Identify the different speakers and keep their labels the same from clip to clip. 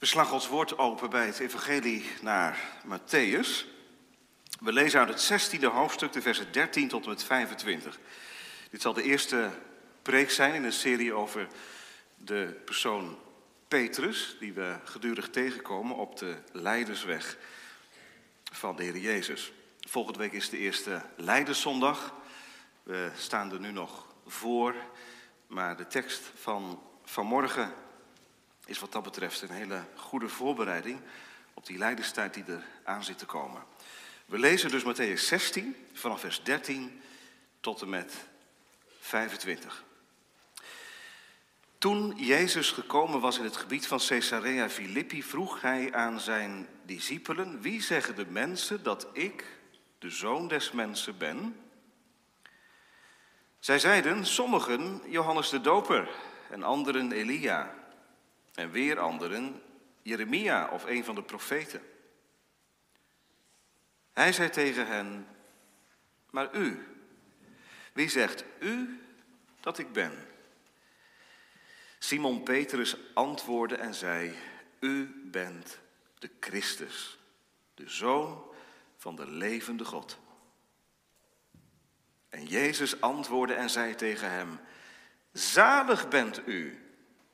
Speaker 1: We slaan Gods woord open bij het evangelie naar Matthäus. We lezen uit het 16e hoofdstuk, de versen 13 tot en met 25. Dit zal de eerste preek zijn in een serie over de persoon Petrus, die we gedurig tegenkomen op de leidersweg van de Heer Jezus. Volgende week is de eerste Leiderszondag. We staan er nu nog voor, maar de tekst van vanmorgen is wat dat betreft een hele goede voorbereiding op die leiderstijd die er aan zit te komen. We lezen dus Matthäus 16 vanaf vers 13 tot en met 25. Toen Jezus gekomen was in het gebied van Caesarea Philippi, vroeg hij aan zijn discipelen: Wie zeggen de mensen dat ik de zoon des mensen ben? Zij zeiden: Sommigen Johannes de Doper en anderen Elia en weer anderen Jeremia of een van de profeten. Hij zei tegen hen, maar u, wie zegt u dat ik ben? Simon Petrus antwoordde en zei, u bent de Christus, de Zoon van de levende God. En Jezus antwoordde en zei tegen hem, zalig bent u,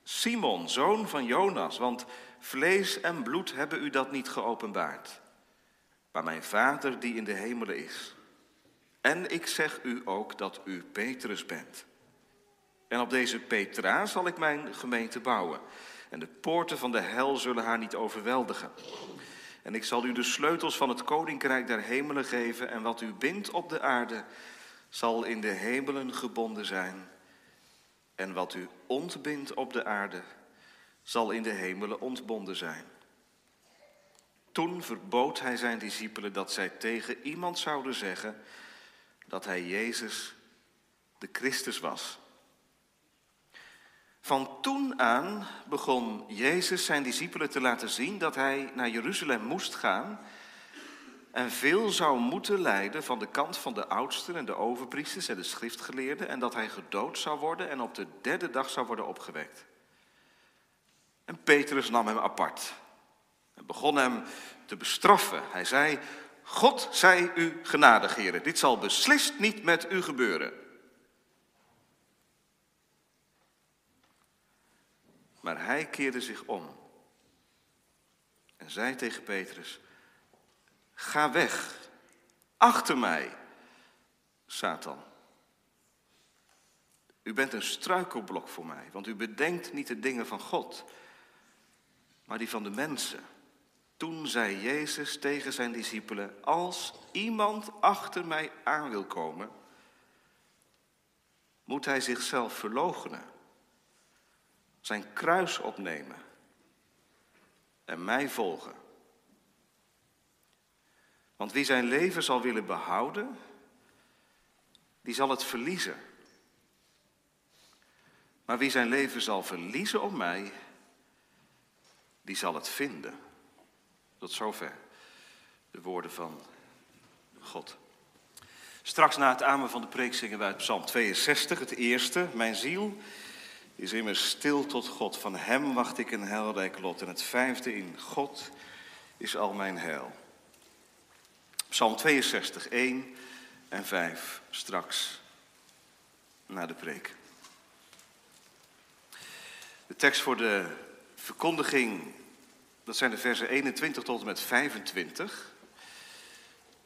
Speaker 1: Simon, zoon van Jonas, want vlees en bloed hebben u dat niet geopenbaard, maar mijn Vader die in de hemelen is. En ik zeg u ook dat u Petrus bent. En op deze Petra zal ik mijn gemeente bouwen. En de poorten van de hel zullen haar niet overweldigen. En ik zal u de sleutels van het koninkrijk der hemelen geven. En wat u bindt op de aarde, zal in de hemelen gebonden zijn. En wat u ontbindt op de aarde, zal in de hemelen ontbonden zijn. Toen verbood hij zijn discipelen dat zij tegen iemand zouden zeggen dat hij Jezus de Christus was. Van toen aan begon Jezus zijn discipelen te laten zien dat hij naar Jeruzalem moest gaan en veel zou moeten lijden van de kant van de oudsten en de overpriesters en de schriftgeleerden en dat hij gedood zou worden en op de derde dag zou worden opgewekt. En Petrus nam hem apart en begon hem te bestraffen. Hij zei, God zij u genadig, heren. Dit zal beslist niet met u gebeuren. Maar hij keerde zich om en zei tegen Petrus, Ga weg, achter mij, Satan. U bent een struikelblok voor mij, want u bedenkt niet de dingen van God, maar die van de mensen. Toen zei Jezus tegen zijn discipelen, als iemand achter mij aan wil komen, moet hij zichzelf verloochenen, zijn kruis opnemen en mij volgen. Want wie zijn leven zal willen behouden, die zal het verliezen. Maar wie zijn leven zal verliezen om mij, die zal het vinden. Tot zover de woorden van God. Straks na het amen van de preek zingen wij uit Psalm 62, het eerste. Mijn ziel is immers stil tot God. Van hem wacht ik een heilrijk lot. En het vijfde in God is al mijn heil. Psalm 62, 1 en 5 straks na de preek. De tekst voor de verkondiging, dat zijn de versen 21 tot en met 25.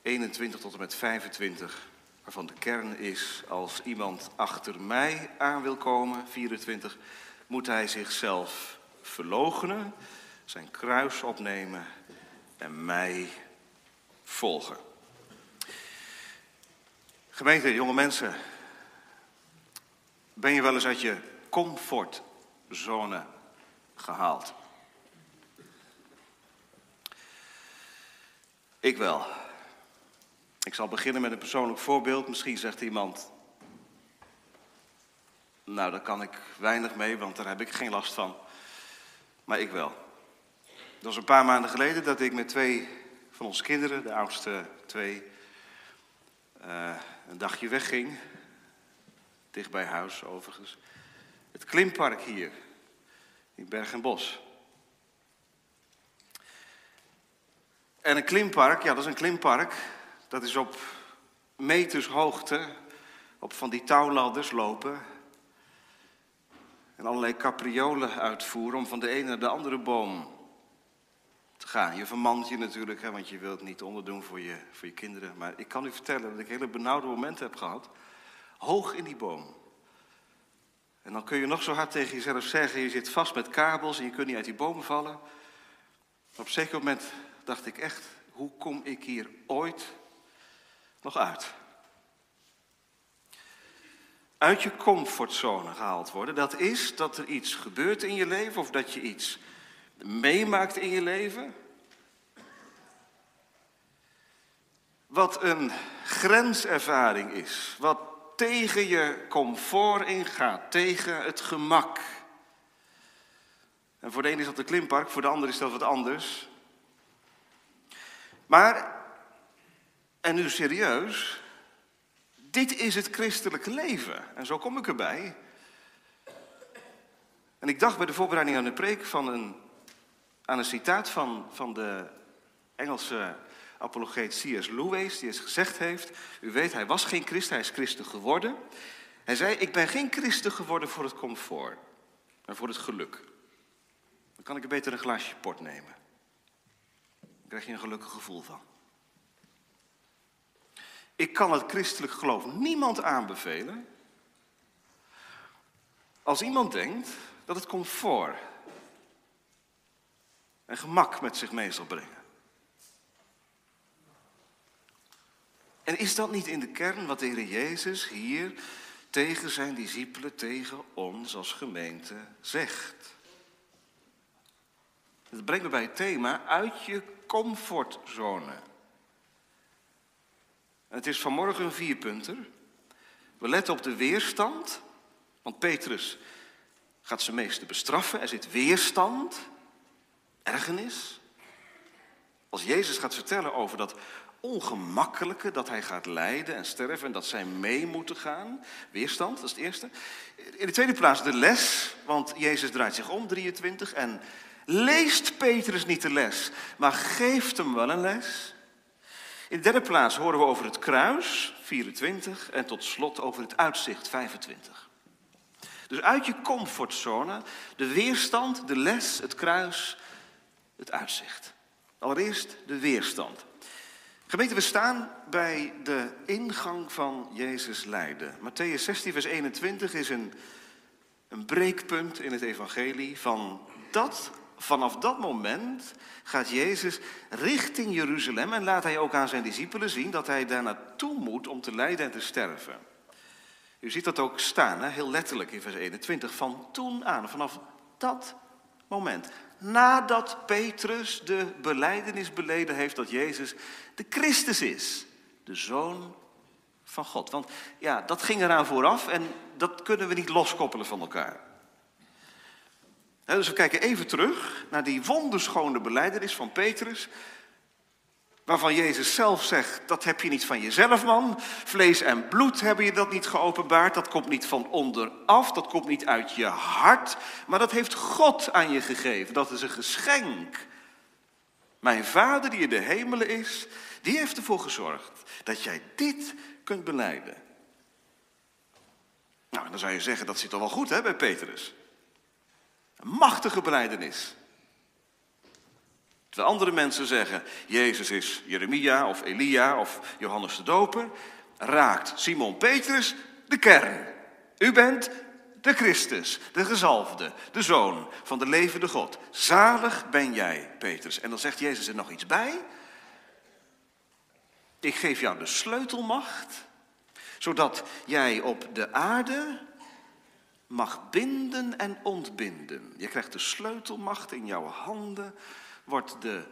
Speaker 1: 21 tot en met 25, waarvan de kern is, als iemand achter mij aan wil komen, 24, moet hij zichzelf verloochenen, zijn kruis opnemen en mij volgen. Gemeente, jonge mensen, ben je wel eens uit je comfortzone gehaald? Ik wel. Ik zal beginnen met een persoonlijk voorbeeld. Misschien zegt iemand, nou daar kan ik weinig mee, want daar heb ik geen last van. Maar ik wel. Dat was een paar maanden geleden dat ik met twee van onze kinderen, de oudste twee, uh, een dagje wegging. Dicht bij huis overigens. Het klimpark hier, in Berg en Bos. En een klimpark, ja, dat is een klimpark. Dat is op meters hoogte, op van die touwladders lopen. En allerlei capriolen uitvoeren om van de ene naar de andere boom gaan. Je vermant je natuurlijk, hè, want je wilt niet onderdoen voor je, voor je kinderen. Maar ik kan u vertellen dat ik hele benauwde momenten heb gehad. Hoog in die boom. En dan kun je nog zo hard tegen jezelf zeggen, je zit vast met kabels en je kunt niet uit die bomen vallen. op een zeker moment dacht ik echt, hoe kom ik hier ooit nog uit? Uit je comfortzone gehaald worden, dat is dat er iets gebeurt in je leven of dat je iets meemaakt in je leven. Wat een grenservaring is, wat tegen je comfort ingaat, tegen het gemak. En voor de een is dat een klimpark, voor de ander is dat wat anders. Maar, en nu serieus, dit is het christelijke leven. En zo kom ik erbij. En ik dacht bij de voorbereiding aan de preek van een, aan een citaat van, van de Engelse apologeet C.S. Lewis, die eens gezegd heeft, u weet, hij was geen christen, hij is christen geworden. Hij zei, ik ben geen christen geworden voor het comfort, maar voor het geluk. Dan kan ik er beter een glaasje port nemen. Dan krijg je een gelukkig gevoel van. Ik kan het christelijk geloof niemand aanbevelen als iemand denkt dat het comfort en gemak met zich mee zal brengen. En is dat niet in de kern wat de Heer Jezus hier tegen zijn discipelen, tegen ons als gemeente zegt? Dat brengt me bij het thema uit je comfortzone. Het is vanmorgen een vierpunter. We letten op de weerstand, want Petrus gaat zijn meeste bestraffen. Er zit weerstand, ergernis. Als Jezus gaat vertellen over dat ongemakkelijke dat hij gaat lijden en sterven en dat zij mee moeten gaan. Weerstand, dat is het eerste. In de tweede plaats de les, want Jezus draait zich om, 23, en leest Petrus niet de les, maar geeft hem wel een les. In de derde plaats horen we over het kruis, 24, en tot slot over het uitzicht, 25. Dus uit je comfortzone, de weerstand, de les, het kruis, het uitzicht. Allereerst de weerstand. Gemeente, we staan bij de ingang van Jezus lijden. Matthäus 16, vers 21 is een, een breekpunt in het evangelie. Van dat, vanaf dat moment gaat Jezus richting Jeruzalem en laat hij ook aan zijn discipelen zien dat hij daar naartoe moet om te lijden en te sterven. U ziet dat ook staan, heel letterlijk in vers 21. Van toen aan, vanaf dat moment. Nadat Petrus de beleidenis beleden heeft dat Jezus de Christus is. De Zoon van God. Want ja, dat ging eraan vooraf en dat kunnen we niet loskoppelen van elkaar. Dus we kijken even terug naar die wonderschone beleidenis van Petrus. Waarvan Jezus zelf zegt, dat heb je niet van jezelf man. Vlees en bloed hebben je dat niet geopenbaard. Dat komt niet van onderaf, dat komt niet uit je hart. Maar dat heeft God aan je gegeven. Dat is een geschenk. Mijn vader die in de hemelen is, die heeft ervoor gezorgd dat jij dit kunt beleiden. Nou, dan zou je zeggen, dat zit toch wel goed hè, bij Petrus. Een machtige beleidenis. Terwijl andere mensen zeggen, Jezus is Jeremia of Elia of Johannes de Doper, raakt Simon Petrus de kern. U bent de Christus, de gezalfde, de zoon van de levende God. Zalig ben jij, Petrus. En dan zegt Jezus er nog iets bij. Ik geef jou de sleutelmacht, zodat jij op de aarde mag binden en ontbinden. Je krijgt de sleutelmacht in jouw handen wordt de,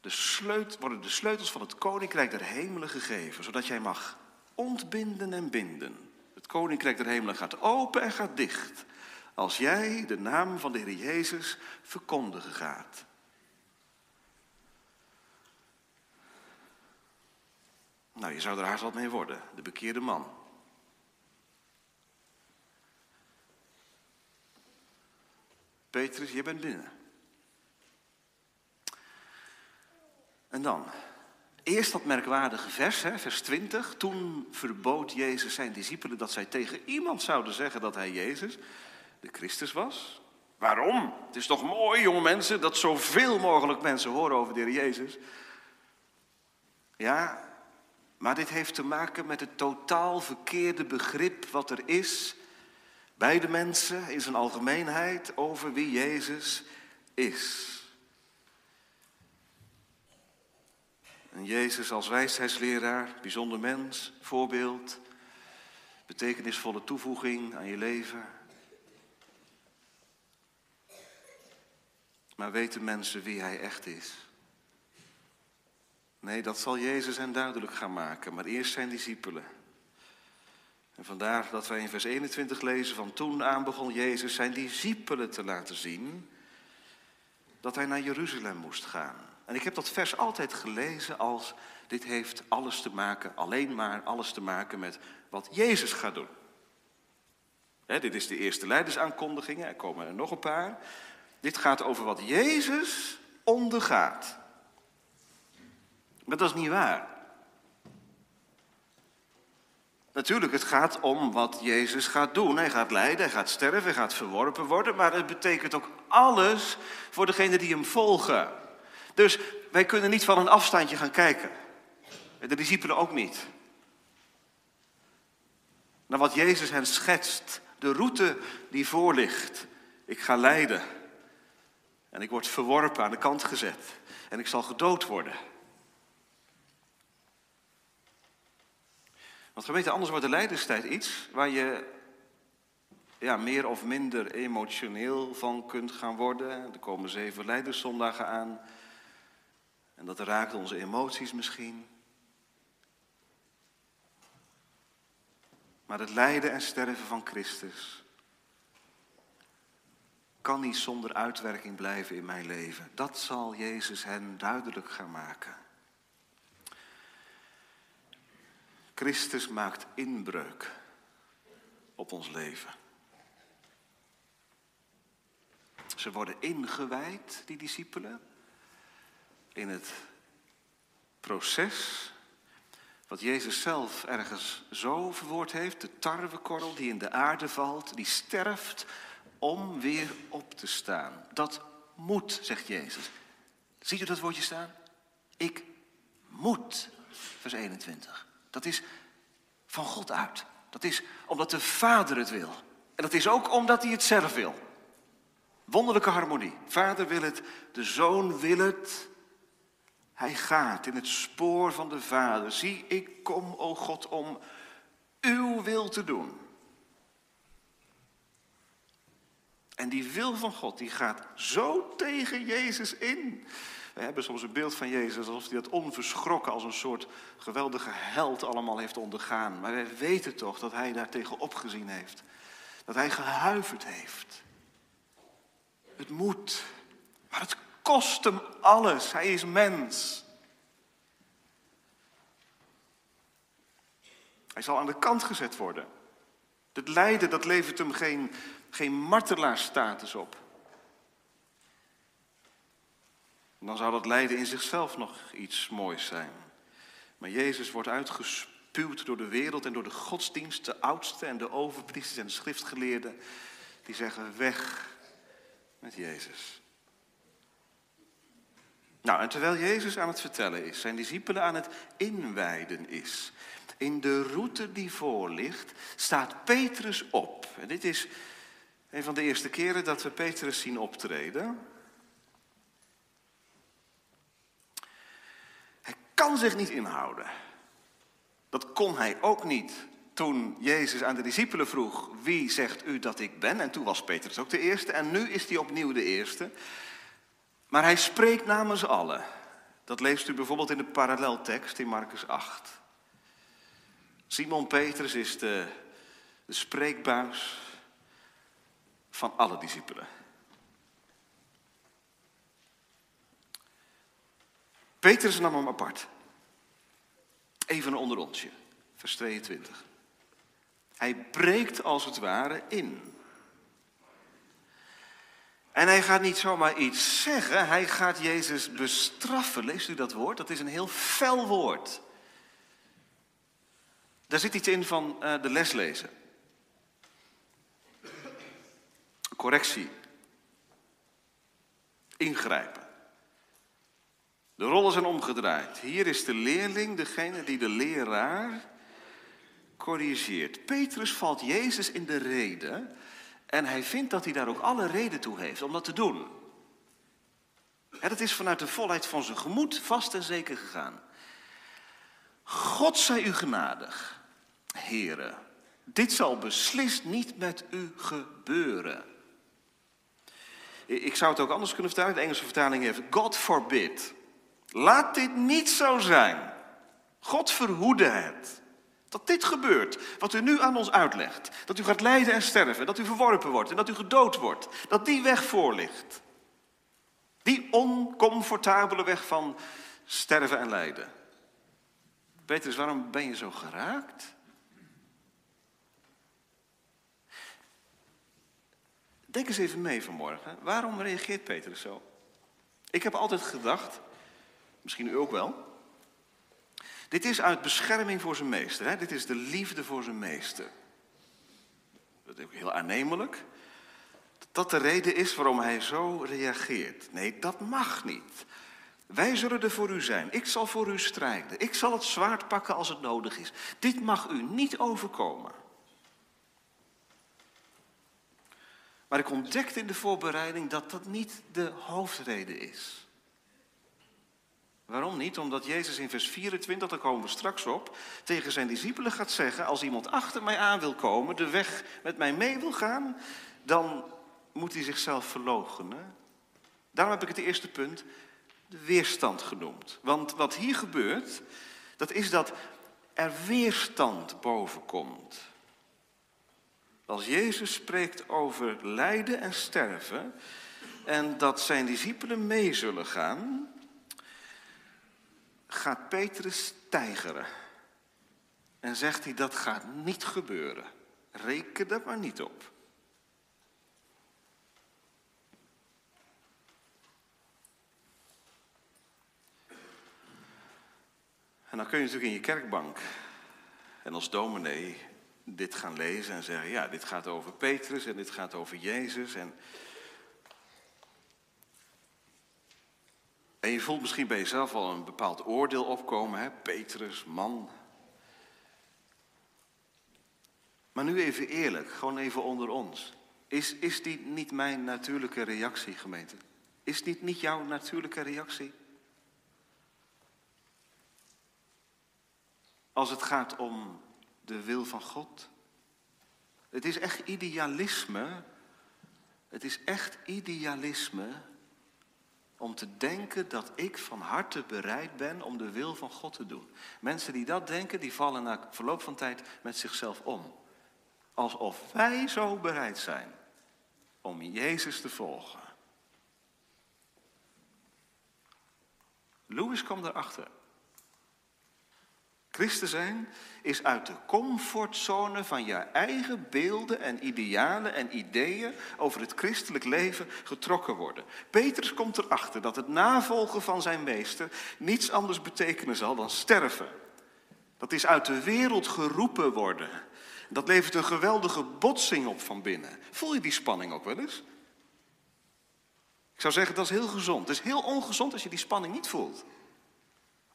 Speaker 1: de worden de sleutels van het koninkrijk der hemelen gegeven, zodat jij mag ontbinden en binden. Het koninkrijk der hemelen gaat open en gaat dicht, als jij de naam van de Heer Jezus verkondigen gaat. Nou, je zou er haast wat mee worden, de bekeerde man. Petrus, je bent binnen. En dan, eerst dat merkwaardige vers, hè, vers 20. Toen verbood Jezus zijn discipelen dat zij tegen iemand zouden zeggen dat hij Jezus, de Christus was. Waarom? Het is toch mooi, jonge mensen, dat zoveel mogelijk mensen horen over de Heer Jezus. Ja, maar dit heeft te maken met het totaal verkeerde begrip wat er is bij de mensen in zijn algemeenheid over wie Jezus is. En Jezus als wijsheidsleraar, bijzonder mens, voorbeeld, betekenisvolle toevoeging aan je leven. Maar weten mensen wie hij echt is? Nee, dat zal Jezus hen duidelijk gaan maken, maar eerst zijn discipelen. En vandaar dat wij in vers 21 lezen van toen aan begon Jezus zijn discipelen te laten zien dat hij naar Jeruzalem moest gaan. En ik heb dat vers altijd gelezen als dit heeft alles te maken, alleen maar alles te maken met wat Jezus gaat doen. dit is de eerste leidersaankondiging, er komen er nog een paar. Dit gaat over wat Jezus ondergaat. Maar dat is niet waar. Natuurlijk, het gaat om wat Jezus gaat doen. Hij gaat lijden, hij gaat sterven, hij gaat verworpen worden. Maar het betekent ook alles voor degenen die hem volgen. Dus wij kunnen niet van een afstandje gaan kijken. De discipelen ook niet. Naar wat Jezus hen schetst. De route die voor ligt. Ik ga lijden. En ik word verworpen, aan de kant gezet. En ik zal gedood worden. Want gemeente, anders wordt de lijdenstijd iets waar je ja, meer of minder emotioneel van kunt gaan worden. Er komen zeven leiderszondagen aan. En dat raakt onze emoties misschien. Maar het lijden en sterven van Christus kan niet zonder uitwerking blijven in mijn leven. Dat zal Jezus hen duidelijk gaan maken. Christus maakt inbreuk op ons leven. Ze worden ingewijd, die discipelen, in het proces wat Jezus zelf ergens zo verwoord heeft. De tarwekorrel die in de aarde valt, die sterft om weer op te staan. Dat moet, zegt Jezus. Ziet u dat woordje staan? Ik moet, vers 21. Dat is van God uit. Dat is omdat de Vader het wil. En dat is ook omdat hij het zelf wil. Wonderlijke harmonie. Vader wil het, de Zoon wil het. Hij gaat in het spoor van de Vader. Zie, ik kom, o God, om uw wil te doen. En die wil van God, die gaat zo tegen Jezus in. We hebben soms een beeld van Jezus alsof hij dat onverschrokken als een soort geweldige held allemaal heeft ondergaan. Maar wij weten toch dat hij daar tegen opgezien heeft. Dat hij gehuiverd heeft. Het moet, maar het kost hem alles. Hij is mens. Hij zal aan de kant gezet worden. Het lijden, dat levert hem geen, geen martelaarstatus op. Dan zou dat lijden in zichzelf nog iets moois zijn. Maar Jezus wordt uitgespuwd door de wereld en door de godsdienst, de oudste en de overpriesters en de schriftgeleerden. Die zeggen weg met Jezus. Nou, en terwijl Jezus aan het vertellen is, zijn discipelen aan het inwijden is. In de route die voor ligt, staat Petrus op. En dit is een van de eerste keren dat we Petrus zien optreden. kan zich niet inhouden. Dat kon hij ook niet toen Jezus aan de discipelen vroeg: Wie zegt u dat ik ben? En toen was Petrus ook de eerste en nu is hij opnieuw de eerste. Maar hij spreekt namens allen. Dat leest u bijvoorbeeld in de paralleltekst in Marcus 8. Simon Petrus is de, de spreekbuis van alle discipelen. Petrus nam hem apart. Even onder onsje, vers 22. Hij breekt als het ware in. En hij gaat niet zomaar iets zeggen, hij gaat Jezus bestraffen. Leest u dat woord? Dat is een heel fel woord. Daar zit iets in van uh, de leslezen. Correctie. Ingrijpen. De rollen zijn omgedraaid. Hier is de leerling, degene die de leraar corrigeert. Petrus valt Jezus in de rede en hij vindt dat hij daar ook alle reden toe heeft om dat te doen. En dat is vanuit de volheid van zijn gemoed vast en zeker gegaan. God zij u genadig, heren. Dit zal beslist niet met u gebeuren. Ik zou het ook anders kunnen vertalen. De Engelse vertaling heeft God forbid. Laat dit niet zo zijn. God verhoede het. Dat dit gebeurt, wat u nu aan ons uitlegt. Dat u gaat lijden en sterven, dat u verworpen wordt en dat u gedood wordt. Dat die weg voor ligt. Die oncomfortabele weg van sterven en lijden. Petrus, waarom ben je zo geraakt? Denk eens even mee vanmorgen. Waarom reageert Petrus zo? Ik heb altijd gedacht, misschien u ook wel, dit is uit bescherming voor zijn meester. Hè? Dit is de liefde voor zijn meester. Dat is ook heel aannemelijk. Dat de reden is waarom hij zo reageert. Nee, dat mag niet. Wij zullen er voor u zijn. Ik zal voor u strijden. Ik zal het zwaard pakken als het nodig is. Dit mag u niet overkomen. Maar ik ontdekte in de voorbereiding dat dat niet de hoofdreden is. Waarom niet? Omdat Jezus in vers 24, daar komen we straks op, tegen zijn discipelen gaat zeggen, als iemand achter mij aan wil komen, de weg met mij mee wil gaan, dan moet hij zichzelf verloochenen. Daarom heb ik het eerste punt, de weerstand genoemd. Want wat hier gebeurt, dat is dat er weerstand boven komt. Als Jezus spreekt over lijden en sterven en dat zijn discipelen mee zullen gaan, gaat Petrus tijgeren. En zegt hij, dat gaat niet gebeuren. Reken er maar niet op. En dan kun je natuurlijk in je kerkbank en als dominee dit gaan lezen en zeggen, ja, dit gaat over Petrus en dit gaat over Jezus. En En je voelt misschien bij jezelf al een bepaald oordeel opkomen, hè? Petrus, man. Maar nu even eerlijk, gewoon even onder ons. Is, is die niet mijn natuurlijke reactie, gemeente? Is dit niet jouw natuurlijke reactie? Als het gaat om de wil van God. Het is echt idealisme. Het is echt idealisme om te denken dat ik van harte bereid ben om de wil van God te doen. Mensen die dat denken, die vallen na verloop van tijd met zichzelf om. Alsof wij zo bereid zijn om Jezus te volgen. Louis kwam erachter. Christen zijn is uit de comfortzone van je eigen beelden en idealen en ideeën over het christelijk leven getrokken worden. Petrus komt erachter dat het navolgen van zijn meester niets anders betekenen zal dan sterven. Dat is uit de wereld geroepen worden. Dat levert een geweldige botsing op van binnen. Voel je die spanning ook wel eens? Ik zou zeggen, dat is heel gezond. Het is heel ongezond als je die spanning niet voelt.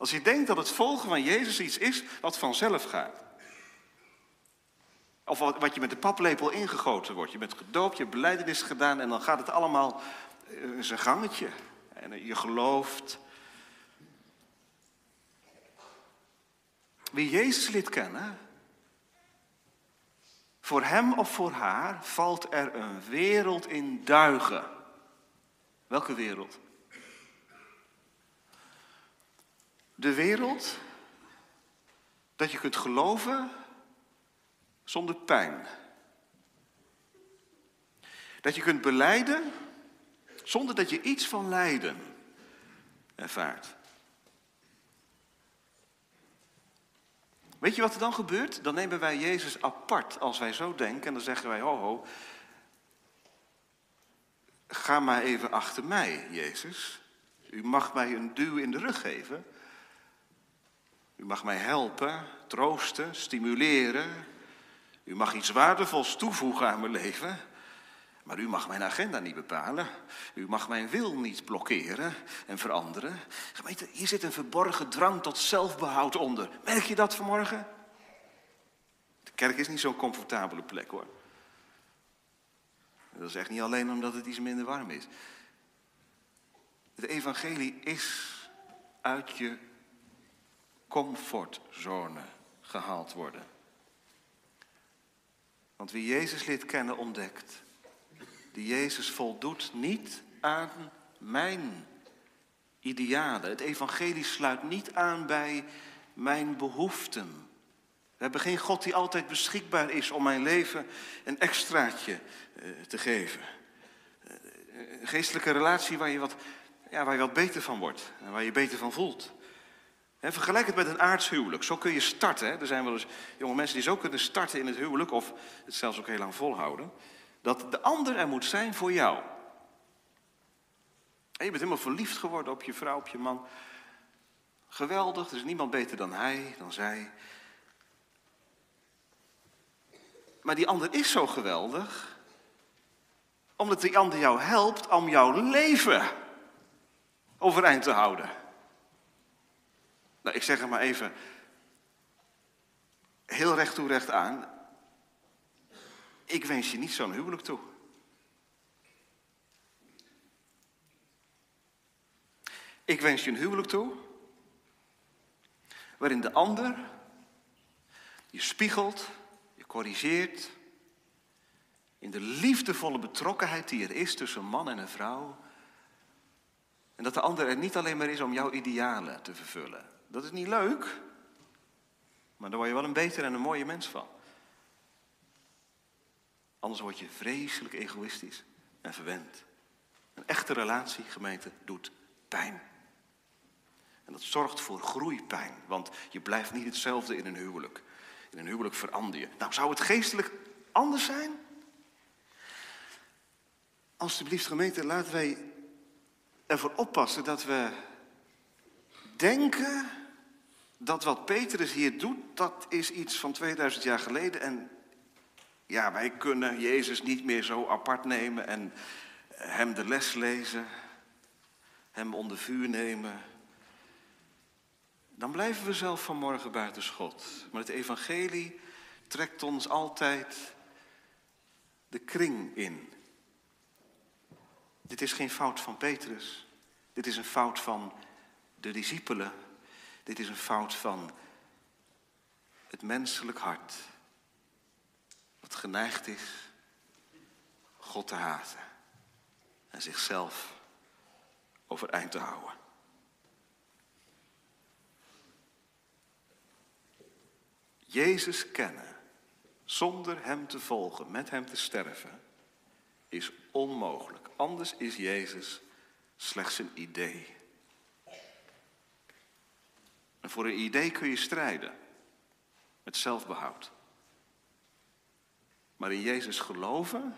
Speaker 1: Als je denkt dat het volgen van Jezus iets is wat vanzelf gaat. Of wat je met de paplepel ingegoten wordt. Je bent gedoopt, je beleidenis gedaan en dan gaat het allemaal eh, zijn gangetje. En je gelooft. Wie Jezus liet kennen, voor hem of voor haar valt er een wereld in duigen. Welke wereld? De wereld dat je kunt geloven zonder pijn. Dat je kunt beleiden zonder dat je iets van lijden ervaart. Weet je wat er dan gebeurt? Dan nemen wij Jezus apart als wij zo denken en dan zeggen wij, ho ho, ga maar even achter mij, Jezus. U mag mij een duw in de rug geven. U mag mij helpen, troosten, stimuleren. U mag iets waardevols toevoegen aan mijn leven. Maar u mag mijn agenda niet bepalen. U mag mijn wil niet blokkeren en veranderen. Gemeente, hier zit een verborgen drang tot zelfbehoud onder. Merk je dat vanmorgen? De kerk is niet zo'n comfortabele plek hoor. Dat is echt niet alleen omdat het iets minder warm is. Het evangelie is uit je comfortzone gehaald worden. Want wie Jezus leert kennen ontdekt, die Jezus voldoet niet aan mijn idealen. Het evangelie sluit niet aan bij mijn behoeften. We hebben geen God die altijd beschikbaar is om mijn leven een extraatje eh, te geven. Eh, een geestelijke relatie waar je, wat, ja, waar je wat beter van wordt en waar je beter van voelt. Vergelijk het met een aardshuwelijk. Zo kun je starten. Er zijn wel eens jonge mensen die zo kunnen starten in het huwelijk of het zelfs ook heel lang volhouden. Dat de ander er moet zijn voor jou. En je bent helemaal verliefd geworden op je vrouw, op je man. Geweldig, er is niemand beter dan hij, dan zij. Maar die ander is zo geweldig, omdat die ander jou helpt om jouw leven overeind te houden. Nou, ik zeg het maar even heel recht toe recht aan. Ik wens je niet zo'n huwelijk toe. Ik wens je een huwelijk toe waarin de ander je spiegelt, je corrigeert, in de liefdevolle betrokkenheid die er is tussen man en een vrouw. En dat de ander er niet alleen maar is om jouw idealen te vervullen. Dat is niet leuk, maar daar word je wel een beter en een mooie mens van. Anders word je vreselijk egoïstisch en verwend. Een echte relatie, gemeente, doet pijn. En dat zorgt voor groeipijn, want je blijft niet hetzelfde in een huwelijk. In een huwelijk verander je. Nou, zou het geestelijk anders zijn? Alsjeblieft, gemeente, laten wij ervoor oppassen dat we denken dat wat Petrus hier doet, dat is iets van 2000 jaar geleden en ja, wij kunnen Jezus niet meer zo apart nemen en hem de les lezen, hem onder vuur nemen. Dan blijven we zelf vanmorgen buiten schot. Maar het evangelie trekt ons altijd de kring in. Dit is geen fout van Petrus. Dit is een fout van de discipelen. Dit is een fout van het menselijk hart dat geneigd is God te haten en zichzelf overeind te houden. Jezus kennen zonder Hem te volgen, met Hem te sterven, is onmogelijk. Anders is Jezus slechts een idee. Voor een idee kun je strijden met zelfbehoud. Maar in Jezus geloven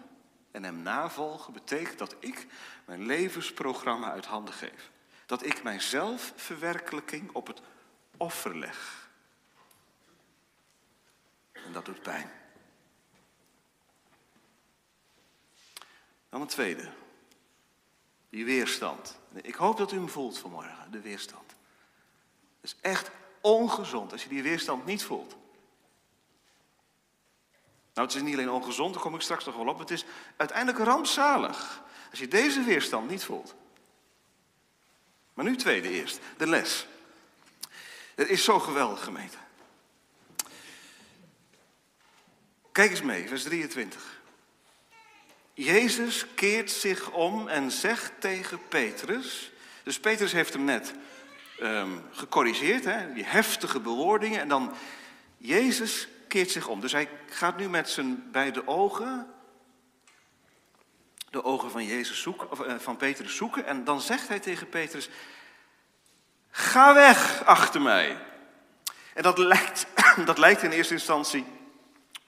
Speaker 1: en Hem navolgen betekent dat ik mijn levensprogramma uit handen geef. Dat ik mijn zelfverwerkelijking op het offer leg. En dat doet pijn. Dan een tweede. Die weerstand. Ik hoop dat u hem voelt vanmorgen, de weerstand. Is echt ongezond als je die weerstand niet voelt. Nou, het is niet alleen ongezond, daar kom ik straks nog wel op. Het is uiteindelijk rampzalig als je deze weerstand niet voelt. Maar nu tweede eerst, de les. Het is zo geweldig, gemeente. Kijk eens mee, vers 23. Jezus keert zich om en zegt tegen Petrus. Dus Petrus heeft hem net um, gecorrigeerd, hè, die heftige bewoordingen. En dan Jezus keert zich om. Dus hij gaat nu met zijn beide ogen, de ogen van, Jezus zoeken, of, eh, van Petrus zoeken. En dan zegt hij tegen Petrus, ga weg achter mij. En dat lijkt, dat lijkt in eerste instantie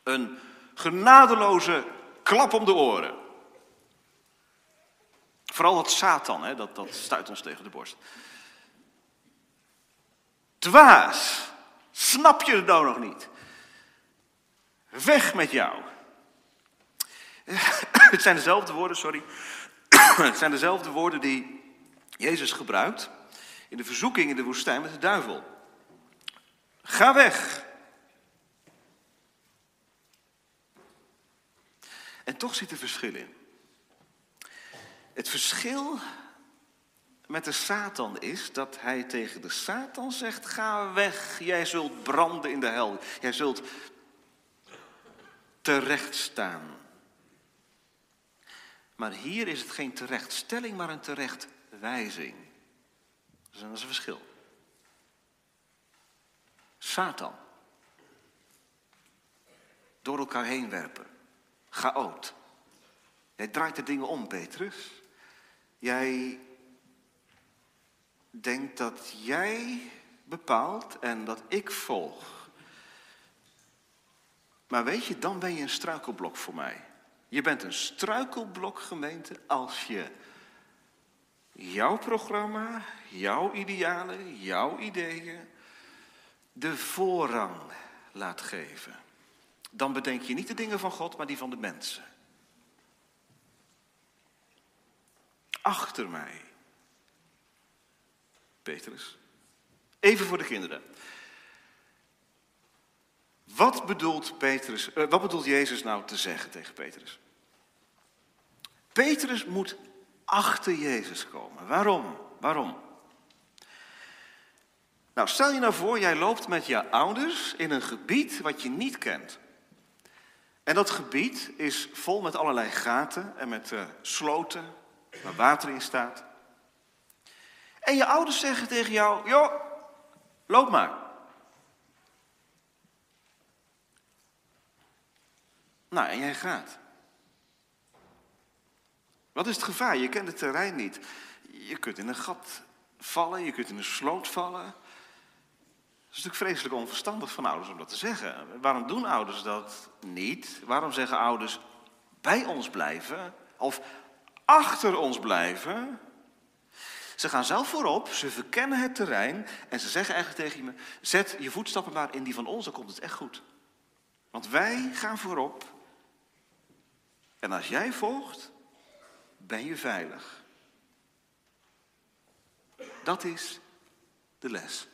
Speaker 1: een genadeloze klap om de oren.
Speaker 2: Vooral dat Satan, hè, dat, dat stuit ons tegen de borst. Dwaas, snap je het nou nog niet? Weg met jou. Het zijn dezelfde woorden, sorry. Het zijn dezelfde woorden die Jezus gebruikt in de verzoeking in de woestijn met de duivel. Ga weg. En toch zit er verschil in. Het verschil met de Satan is dat hij tegen de Satan zegt: Ga weg, jij zult branden in de hel. Jij zult terecht staan. Maar hier is het geen terechtstelling, maar een terechtwijzing. Dat is een verschil. Satan. Door elkaar heen werpen. Chaot. Jij draait de dingen om, Petrus. Jij denkt dat jij bepaalt en dat ik volg. Maar weet je, dan ben je een struikelblok voor mij. Je bent een struikelblok gemeente als je jouw programma, jouw idealen, jouw ideeën de voorrang laat geven. Dan bedenk je niet de dingen van God, maar die van de mensen. Achter mij. Petrus. Even voor de kinderen. Wat bedoelt, Petrus, uh, wat bedoelt Jezus nou te zeggen tegen Petrus? Petrus moet achter Jezus komen. Waarom? Waarom? Nou, stel je nou voor, jij loopt met je ouders in een gebied wat je niet kent. En dat gebied is vol met allerlei gaten en met uh, sloten waar water in staat. En je ouders zeggen tegen jou, joh, loop maar. Nou, en jij gaat. Wat is het gevaar? Je kent het terrein niet. Je kunt in een gat vallen, je kunt in een sloot vallen. Het is natuurlijk vreselijk onverstandig van ouders om dat te zeggen. Waarom doen ouders dat niet? Waarom zeggen ouders bij ons blijven of achter ons blijven? Ze gaan zelf voorop, ze verkennen het terrein en ze zeggen eigenlijk tegen je: zet je voetstappen maar in die van ons, dan komt het echt goed. Want wij gaan voorop. En als jij volgt, ben je veilig. Dat is de les.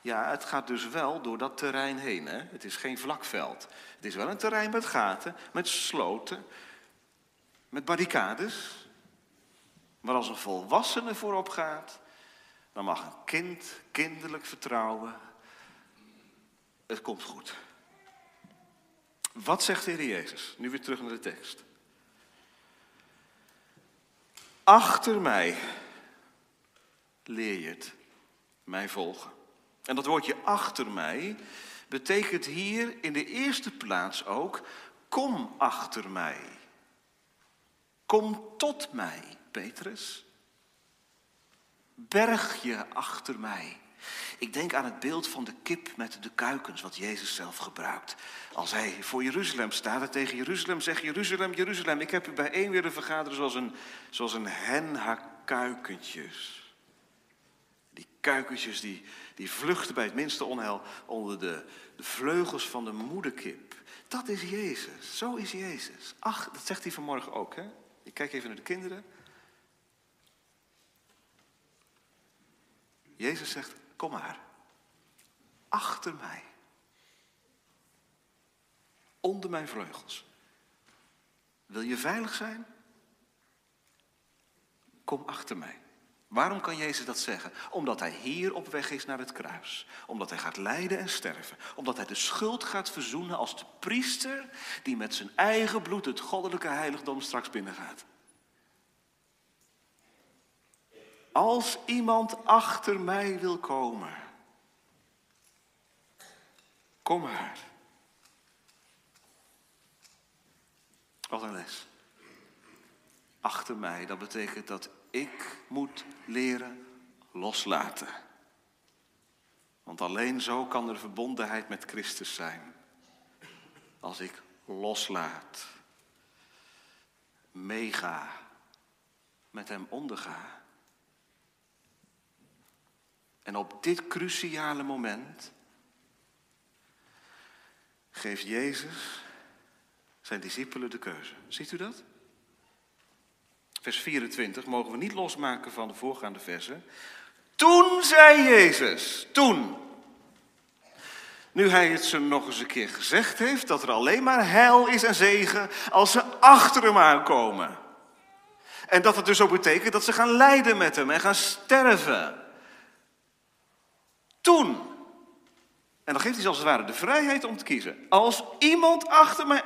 Speaker 2: Ja, het gaat dus wel door dat terrein heen. Hè? Het is geen vlakveld. Het is wel een terrein met gaten, met sloten, met barricades. Maar als een volwassene voorop gaat, dan mag een kind kinderlijk vertrouwen. Het komt goed. Wat zegt de Heer Jezus? Nu weer terug naar de tekst. Achter mij leer je het, mij volgen. En dat woordje achter mij betekent hier in de eerste plaats ook, kom achter mij. Kom tot mij, Petrus. Berg je achter mij. Ik denk aan het beeld van de kip met de kuikens, wat Jezus zelf gebruikt. Als hij voor Jeruzalem staat en tegen Jeruzalem zegt: Jeruzalem, Jeruzalem, ik heb u bijeen willen vergaderen zoals een, zoals een hen haar kuikentjes. Die kuikentjes die, die vluchten bij het minste onheil onder de, de vleugels van de moederkip. Dat is Jezus, zo is Jezus. Ach, dat zegt hij vanmorgen ook. Hè? Ik kijk even naar de kinderen. Jezus zegt, kom maar. Achter mij. Onder mijn vleugels. Wil je veilig zijn? Kom achter mij. Waarom kan Jezus dat zeggen? Omdat hij hier op weg is naar het kruis. Omdat hij gaat lijden en sterven. Omdat hij de schuld gaat verzoenen als de priester die met zijn eigen bloed het goddelijke heiligdom straks binnengaat. Als iemand achter mij wil komen, kom maar. Wat een les. Achter mij, dat betekent dat ik moet leren loslaten. Want alleen zo kan er verbondenheid met Christus zijn. Als ik loslaat. meega, met hem onderga. En op dit cruciale moment geeft Jezus zijn discipelen de keuze. Ziet u dat? Vers 24 mogen we niet losmaken van de voorgaande versen. Toen zei Jezus, toen. Nu hij het ze nog eens een keer gezegd heeft dat er alleen maar heil is en zegen als ze achter hem aankomen. En dat het dus ook betekent dat ze gaan lijden met hem en gaan sterven. Toen. En dan geeft hij als het ware de vrijheid om te kiezen. Als iemand achter mij.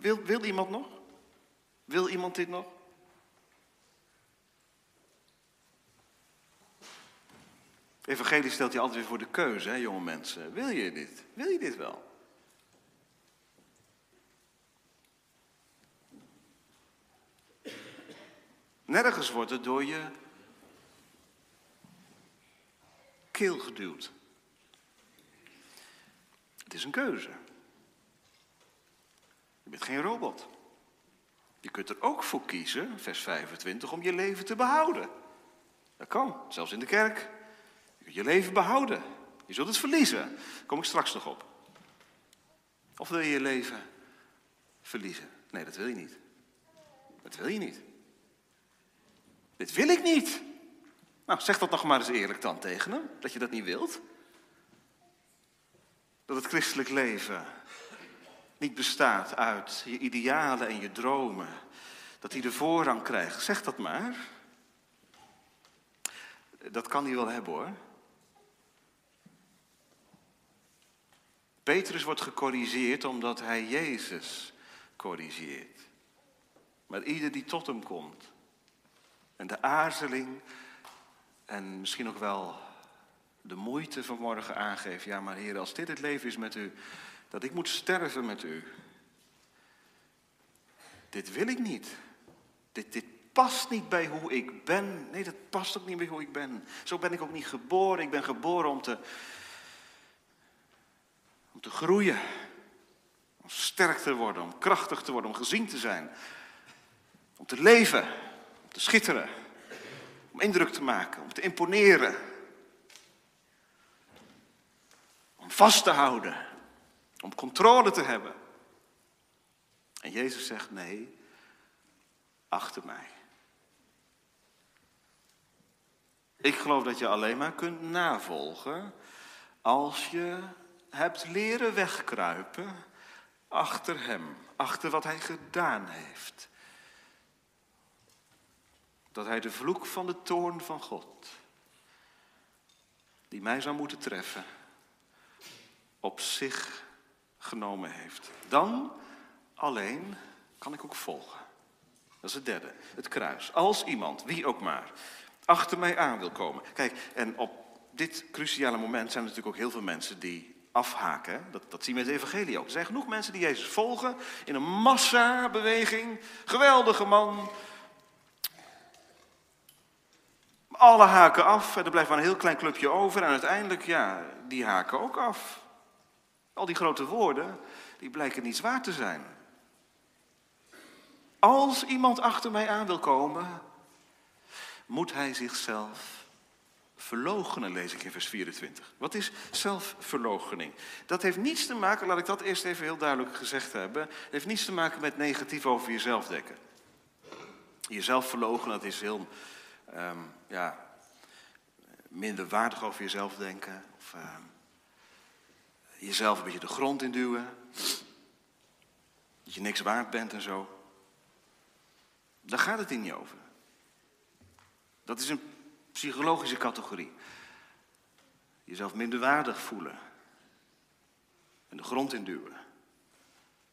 Speaker 2: Wil, wil iemand nog? Wil iemand dit nog? Evangelie stelt je altijd weer voor de keuze, hè, jonge mensen. Wil je dit? Wil je dit wel? Nergens wordt het door je keel geduwd. Het is een keuze. Je bent geen robot. Je kunt er ook voor kiezen, vers 25, om je leven te behouden. Dat kan, zelfs in de kerk. Je kunt je leven behouden. Je zult het verliezen. Daar kom ik straks nog op. Of wil je je leven verliezen? Nee, dat wil je niet. Dat wil je niet. Dit wil ik niet. Nou, zeg dat nog maar eens eerlijk dan tegen hem, dat je dat niet wilt. Dat het christelijk leven niet bestaat uit je idealen en je dromen. Dat hij de voorrang krijgt. Zeg dat maar. Dat kan hij wel hebben hoor. Petrus wordt gecorrigeerd omdat hij Jezus corrigeert. Maar ieder die tot hem komt en de aarzeling en misschien ook wel de moeite vanmorgen aangeeft. Ja, maar Heer, als dit het leven is met u, dat ik moet sterven met u. Dit wil ik niet. Dit, dit past niet bij hoe ik ben. Nee, dat past ook niet bij hoe ik ben. Zo ben ik ook niet geboren. Ik ben geboren om te, om te groeien. Om sterk te worden, om krachtig te worden, om gezien te zijn. Om te leven, om te schitteren. Om indruk te maken, om te imponeren. Om vast te houden. Om controle te hebben. En Jezus zegt nee, achter mij. Ik geloof dat je alleen maar kunt navolgen als je hebt leren wegkruipen achter Hem, achter wat Hij gedaan heeft. Dat Hij de vloek van de toorn van God, die mij zou moeten treffen, op zich genomen heeft. Dan alleen kan ik ook volgen. Dat is het derde, het kruis. Als iemand, wie ook maar, achter mij aan wil komen. Kijk, en op dit cruciale moment zijn er natuurlijk ook heel veel mensen die afhaken. Dat, dat zien we in het evangelie ook. Er zijn genoeg mensen die Jezus volgen in een massabeweging. Geweldige man. Alle haken af en er blijft maar een heel klein clubje over. En uiteindelijk, ja, die haken ook af. Al die grote woorden, die blijken niet zwaar te zijn. Als iemand achter mij aan wil komen, moet hij zichzelf verloochenen, lees ik in vers 24. Wat is zelfverloochening? Dat heeft niets te maken, laat ik dat eerst even heel duidelijk gezegd hebben, het heeft niets te maken met negatief over jezelf denken. Jezelf verloochenen, dat is heel, um, ja, minder waardig over jezelf denken. Of um, jezelf een beetje de grond induwen. Dat je niks waard bent en zo. Daar gaat het hier niet over. Dat is een psychologische categorie. Jezelf minderwaardig voelen. En de grond induwen.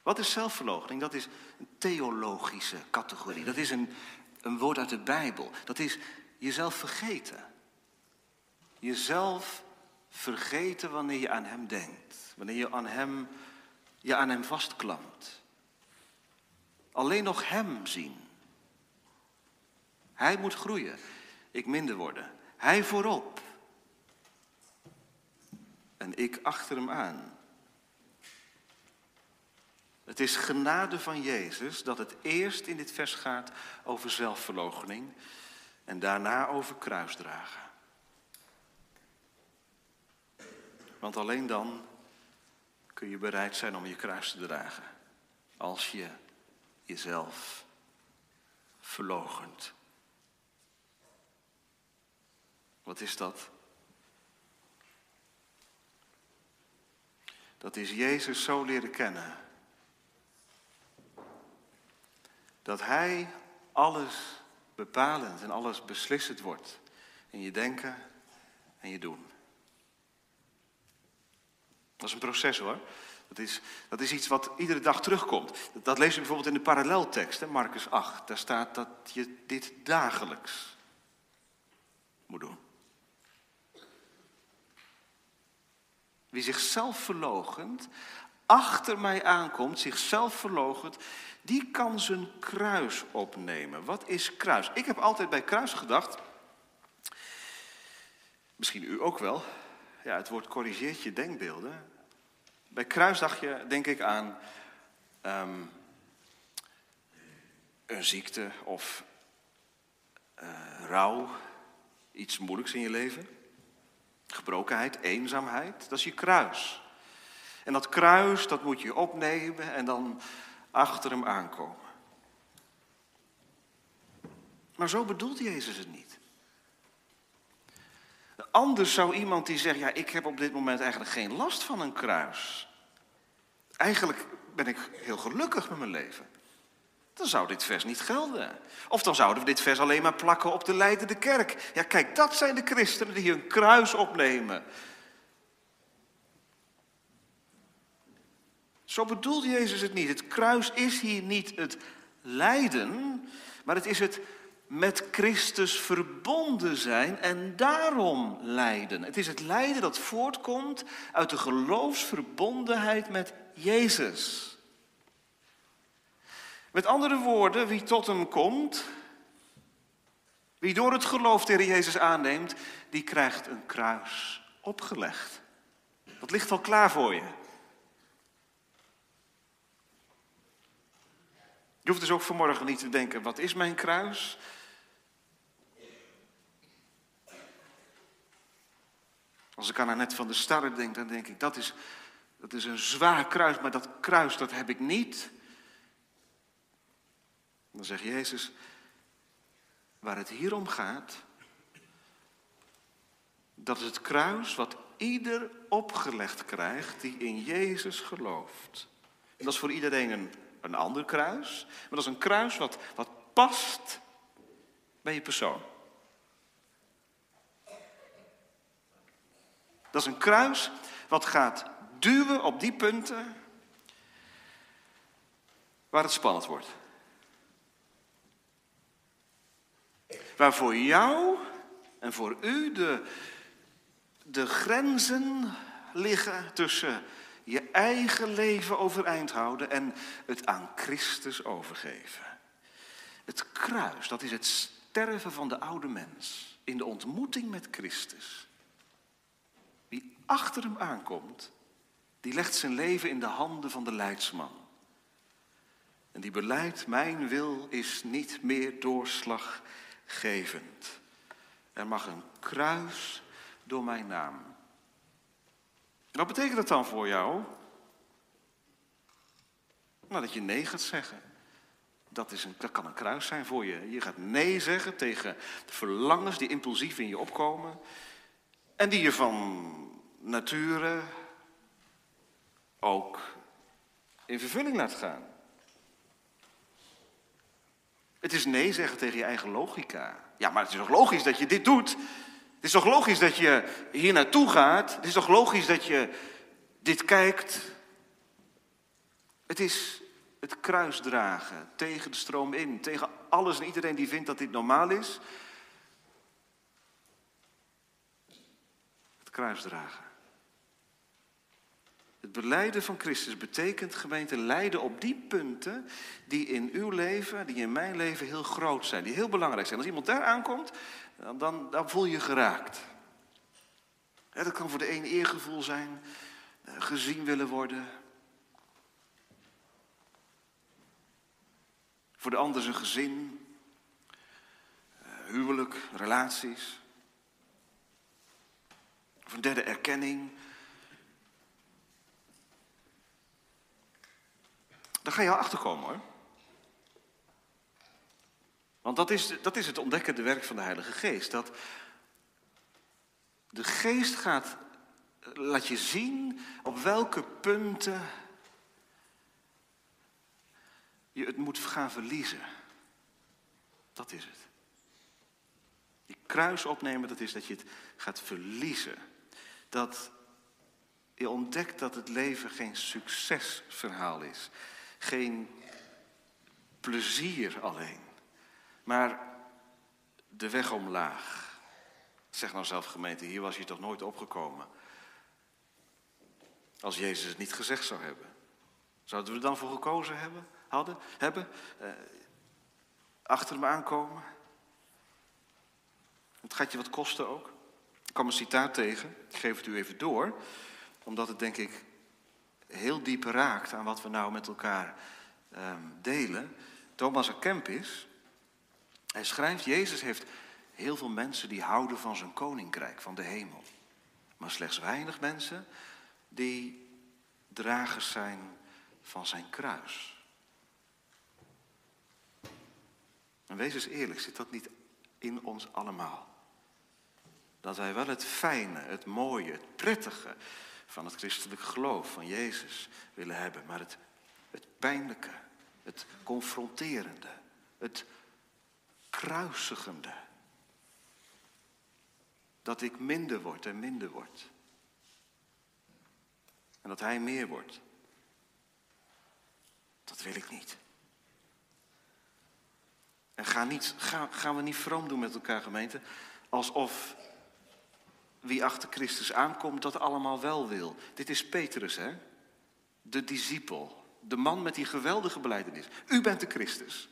Speaker 2: Wat is zelfverloochening? Dat is een theologische categorie. Dat is een, een woord uit de Bijbel. Dat is jezelf vergeten. Jezelf vergeten wanneer je aan Hem denkt. Wanneer je aan Hem, je aan Hem vastklampt. Alleen nog Hem zien. Hij moet groeien, ik minder worden. Hij voorop. En ik achter hem aan. Het is genade van Jezus dat het eerst in dit vers gaat over zelfverloochening en daarna over kruisdragen. Want alleen dan kun je bereid zijn om je kruis te dragen. Als je jezelf verloochent. Wat is dat? Dat is Jezus zo leren kennen. Dat Hij alles bepalend en alles beslissend wordt in je denken en je doen. Dat is een proces hoor. Dat is, dat is iets wat iedere dag terugkomt. Dat, lees je bijvoorbeeld in de paralleltekst, hè, Marcus 8. Daar staat dat je dit dagelijks moet doen. Wie zichzelf verlogent, achter mij aankomt, zichzelf verlogent, die kan zijn kruis opnemen. Wat is kruis? Ik heb altijd bij kruis gedacht, misschien u ook wel, ja, het woord corrigeert je denkbeelden. Bij kruis dacht je, denk ik, aan ehm, een ziekte of uh, rouw, iets moeilijks in je leven. Gebrokenheid, eenzaamheid, dat is je kruis. En dat kruis, dat moet je opnemen en dan achter hem aankomen. Maar zo bedoelt Jezus het niet. Anders zou iemand die zegt, ja, ik heb op dit moment eigenlijk geen last van een kruis. Eigenlijk ben ik heel gelukkig met mijn leven. Dan zou dit vers niet gelden. Of dan zouden we dit vers alleen maar plakken op de leidende kerk. Ja, kijk, dat zijn de christenen die hun kruis opnemen. Zo bedoelt Jezus het niet. Het kruis is hier niet het lijden, maar het is het met Christus verbonden zijn en daarom lijden. Het is het lijden dat voortkomt uit de geloofsverbondenheid met Jezus. Met andere woorden, wie tot hem komt, wie door het geloof tegen Jezus aanneemt, die krijgt een kruis opgelegd. Dat ligt al klaar voor je. Je hoeft dus ook vanmorgen niet te denken, wat is mijn kruis? Als ik aan net van de Starre denk, dan denk ik, dat is, dat is een zwaar kruis, maar dat kruis, dat heb ik niet. Dan zegt Jezus, waar het hier om gaat, dat is het kruis wat ieder opgelegd krijgt die in Jezus gelooft. En dat is voor iedereen een, een ander kruis, maar dat is een kruis wat, wat past bij je persoon. Dat is een kruis wat gaat duwen op die punten waar het spannend wordt. Waar voor jou en voor u de, de grenzen liggen tussen je eigen leven overeind houden en het aan Christus overgeven. Het kruis, dat is het sterven van de oude mens in de ontmoeting met Christus achter hem aankomt, die legt zijn leven in de handen van de leidsman. En die beleidt, mijn wil is niet meer doorslaggevend. Er mag een kruis door mijn naam. Wat betekent dat dan voor jou? Nou, dat je nee gaat zeggen. Dat, is een, dat kan een kruis zijn voor je. Je gaat nee zeggen tegen de verlangens die impulsief in je opkomen. En die je van nature ook in vervulling laat gaan. Het is nee zeggen tegen je eigen logica. Ja, maar het is toch logisch dat je dit doet? Het is toch logisch dat je hier naartoe gaat? Het is toch logisch dat je dit kijkt? Het is het kruis dragen tegen de stroom in, tegen alles en iedereen die vindt dat dit normaal is. Het kruis dragen. Het beleiden van Christus betekent, gemeente, lijden op die punten die in uw leven, die in mijn leven heel groot zijn, die heel belangrijk zijn. Als iemand daar aankomt, dan, dan, voel je geraakt. dat kan voor de een eergevoel zijn, eh, gezien willen worden. Voor de ander zijn gezin, eh, huwelijk, relaties. Of een derde erkenning. Daar ga je al achterkomen hoor. Want dat is, dat is het ontdekkende werk van de Heilige Geest. Dat de Geest gaat, laat je zien op welke punten je het moet gaan verliezen. Dat is het. Die kruis opnemen, dat is dat je het gaat verliezen. Dat je ontdekt dat het leven geen succesverhaal is. Geen plezier alleen. Maar de weg omlaag. Zeg nou zelf gemeente, hier was je toch nooit opgekomen. Als Jezus het niet gezegd zou hebben. Zouden we er dan voor gekozen hebben? Hadden, hebben? Eh, achter me aankomen? Het gaat je wat kosten ook. Ik kwam een citaat tegen, ik geef het u even door, omdat het denk ik heel diep raakt aan wat we nou met elkaar ehm, delen. Thomas A. Kempis, hij schrijft, Jezus heeft heel veel mensen die houden van zijn koninkrijk, van de hemel. Maar slechts weinig mensen die dragers zijn van zijn kruis. En wees eens eerlijk, zit dat niet in ons allemaal? Dat wij wel het fijne, het mooie, het prettige van het christelijk geloof van Jezus willen hebben, maar het, het pijnlijke, het confronterende, het kruisigende. Dat ik minder word en minder word. En dat hij meer wordt. Dat wil ik niet. En ga niet, ga, gaan we niet vroom doen met elkaar, gemeente, alsof wie achter Christus aankomt dat allemaal wel wil. Dit is Petrus, hè? De discipel. De man met die geweldige beleidenis. U bent de Christus.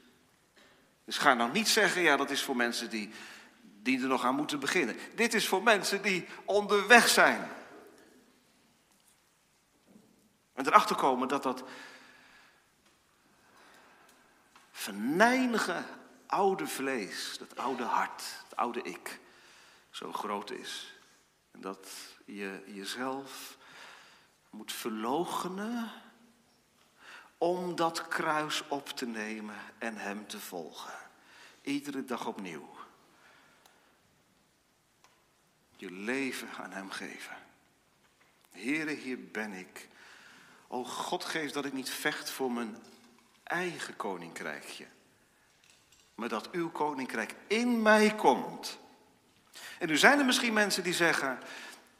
Speaker 2: Dus ga nou niet zeggen, ja, dat is voor mensen die, die er nog aan moeten beginnen. Dit is voor mensen die onderweg zijn. En erachter komen dat dat venijnige oude vlees, dat oude hart, het oude ik, zo groot is. En dat je jezelf moet verloochenen om dat kruis op te nemen en Hem te volgen. Iedere dag opnieuw. Je leven aan Hem geven. Heere, hier ben ik. O God, geef dat ik niet vecht voor mijn eigen koninkrijkje. Maar dat uw koninkrijk in mij komt. En nu zijn er misschien mensen die zeggen,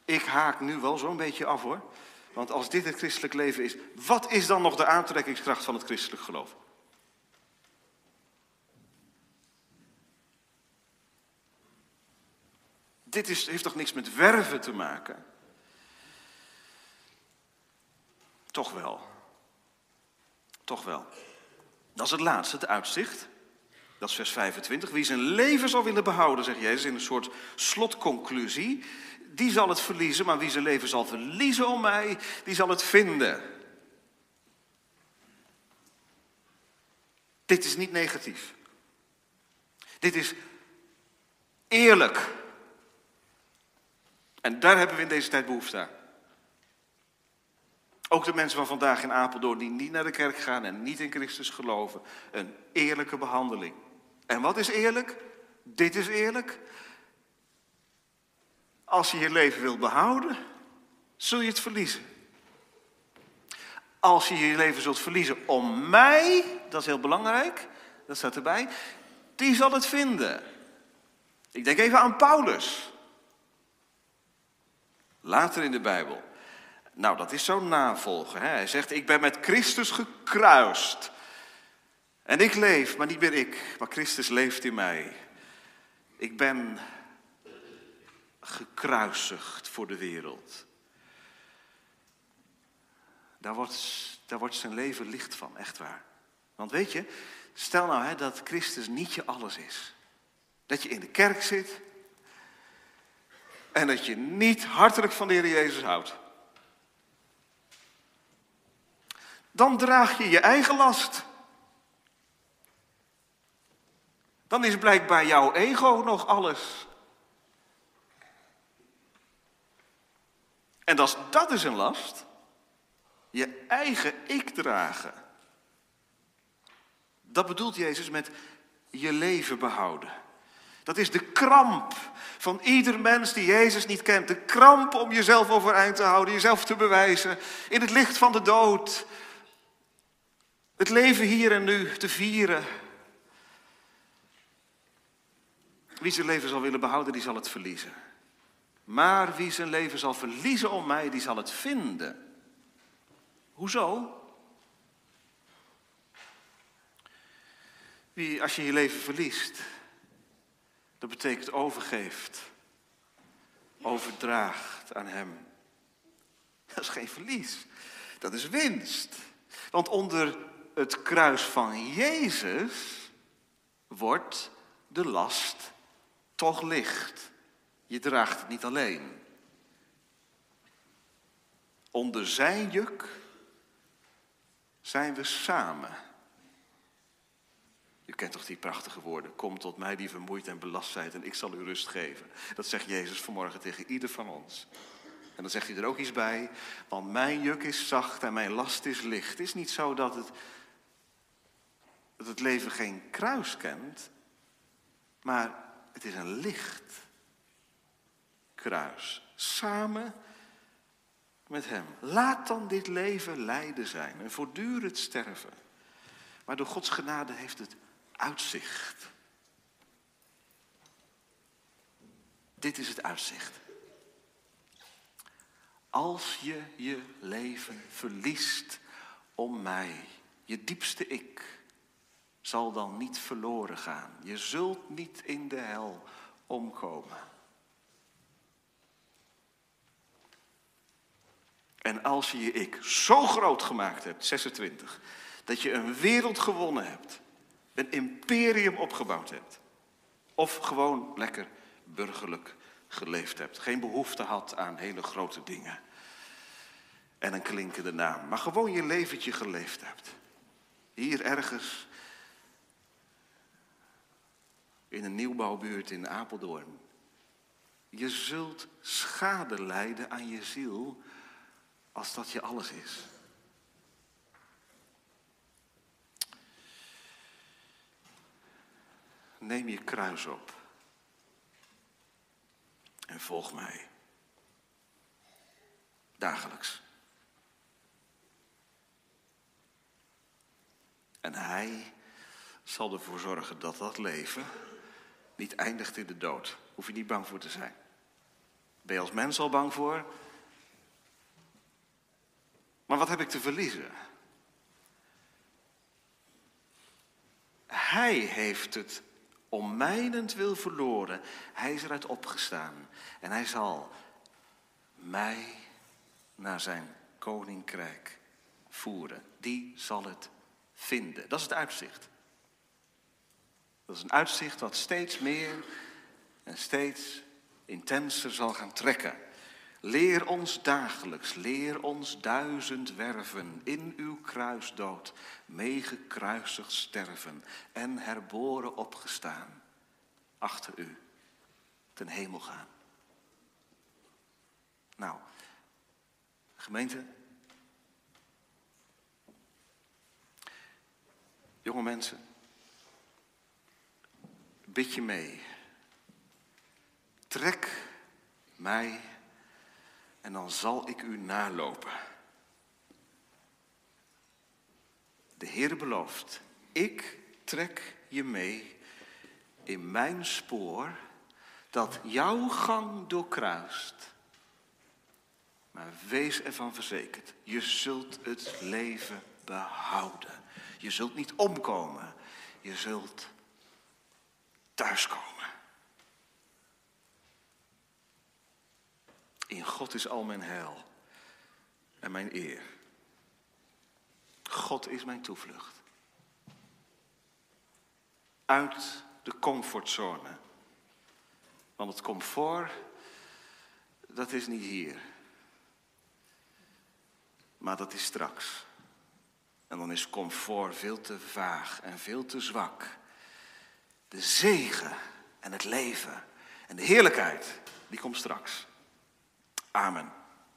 Speaker 2: ik haak nu wel zo'n beetje af hoor. Want als dit het christelijk leven is, wat is dan nog de aantrekkingskracht van het christelijk geloof? Dit is, heeft toch niks met werven te maken? Toch wel. Toch wel. Dat is het laatste, het uitzicht. Dat is vers 25. Wie zijn leven zal willen behouden, zegt Jezus in een soort slotconclusie, die zal het verliezen, maar wie zijn leven zal verliezen om mij, die zal het vinden. Dit is niet negatief. Dit is eerlijk. En daar hebben we in deze tijd behoefte aan. Ook de mensen van vandaag in Apeldoorn die niet naar de kerk gaan en niet in Christus geloven. Een eerlijke behandeling. En wat is eerlijk? Dit is eerlijk. Als je je leven wilt behouden, zul je het verliezen. Als je je leven zult verliezen om mij, dat is heel belangrijk, dat staat erbij, die zal het vinden. Ik denk even aan Paulus. Later in de Bijbel. Nou, dat is zo'n navolger. Hè? Hij zegt, ik ben met Christus gekruist. En ik leef, maar niet meer ik, maar Christus leeft in mij. Ik ben gekruisigd voor de wereld. Daar wordt, daar wordt zijn leven licht van, echt waar. Want weet je, stel nou hè, dat Christus niet je alles is. Dat je in de kerk zit en dat je niet hartelijk van de Heer Jezus houdt. Dan draag je je eigen last. Dan is blijkbaar jouw ego nog alles. En als dat is een last, je eigen ik dragen. Dat bedoelt Jezus met je leven behouden. Dat is de kramp van ieder mens die Jezus niet kent. De kramp om jezelf overeind te houden, jezelf te bewijzen in het licht van de dood. Het leven hier en nu te vieren. Wie zijn leven zal willen behouden, die zal het verliezen. Maar wie zijn leven zal verliezen om mij, die zal het vinden. Hoezo? Wie, als je je leven verliest, dat betekent overgeeft, overdraagt aan Hem. Dat is geen verlies, dat is winst. Want onder het kruis van Jezus wordt de last toch licht. Je draagt het niet alleen. Onder zijn juk zijn we samen. U kent toch die prachtige woorden? Kom tot mij die vermoeid en belast zijt en ik zal u rust geven. Dat zegt Jezus vanmorgen tegen ieder van ons. En dan zegt hij er ook iets bij, want mijn juk is zacht en mijn last is licht. Het is niet zo dat het, dat het leven geen kruis kent, maar het is een licht Samen met Hem. Laat dan dit leven lijden zijn en voortdurend sterven. Maar door Gods genade heeft het uitzicht. Dit is het uitzicht. Als je je leven verliest om mij, je diepste ik, zal dan niet verloren gaan. Je zult niet in de hel omkomen. En als je je ik zo groot gemaakt hebt, 26, dat je een wereld gewonnen hebt, een imperium opgebouwd hebt, of gewoon lekker burgerlijk geleefd hebt, geen behoefte had aan hele grote dingen en een klinkende naam, maar gewoon je leventje geleefd hebt. Hier ergens in een nieuwbouwbuurt in Apeldoorn. Je zult schade lijden aan je ziel als dat je alles is. Neem je kruis op en volg mij. Dagelijks. En hij zal ervoor zorgen dat dat leven niet eindigt in de dood. Hoef je niet bang voor te zijn. Ben je als mens al bang voor? Maar wat heb ik te verliezen? Hij heeft het om mijnentwil verloren. Hij is eruit opgestaan. En hij zal mij naar zijn koninkrijk voeren. Die zal het vinden. Dat is het uitzicht. Dat is een uitzicht dat steeds meer en steeds intenser zal gaan trekken. Leer ons dagelijks, leer ons duizend werven in uw kruisdood, meegekruisigd sterven en herboren opgestaan, achter u ten hemel gaan. Nou, gemeente, jonge mensen, bid je mee. Trek mij en dan zal ik u nalopen. De Heer belooft, ik trek je mee in mijn spoor dat jouw gang doorkruist. Maar wees ervan verzekerd, je zult het leven behouden. Je zult niet omkomen, je zult thuiskomen. In God is al mijn heil en mijn eer. God is mijn toevlucht. Uit de comfortzone. Want het comfort, dat is niet hier. Maar dat is straks. En dan is comfort veel te vaag en veel te zwak. De zegen en het leven en de heerlijkheid, die komt straks. Amen.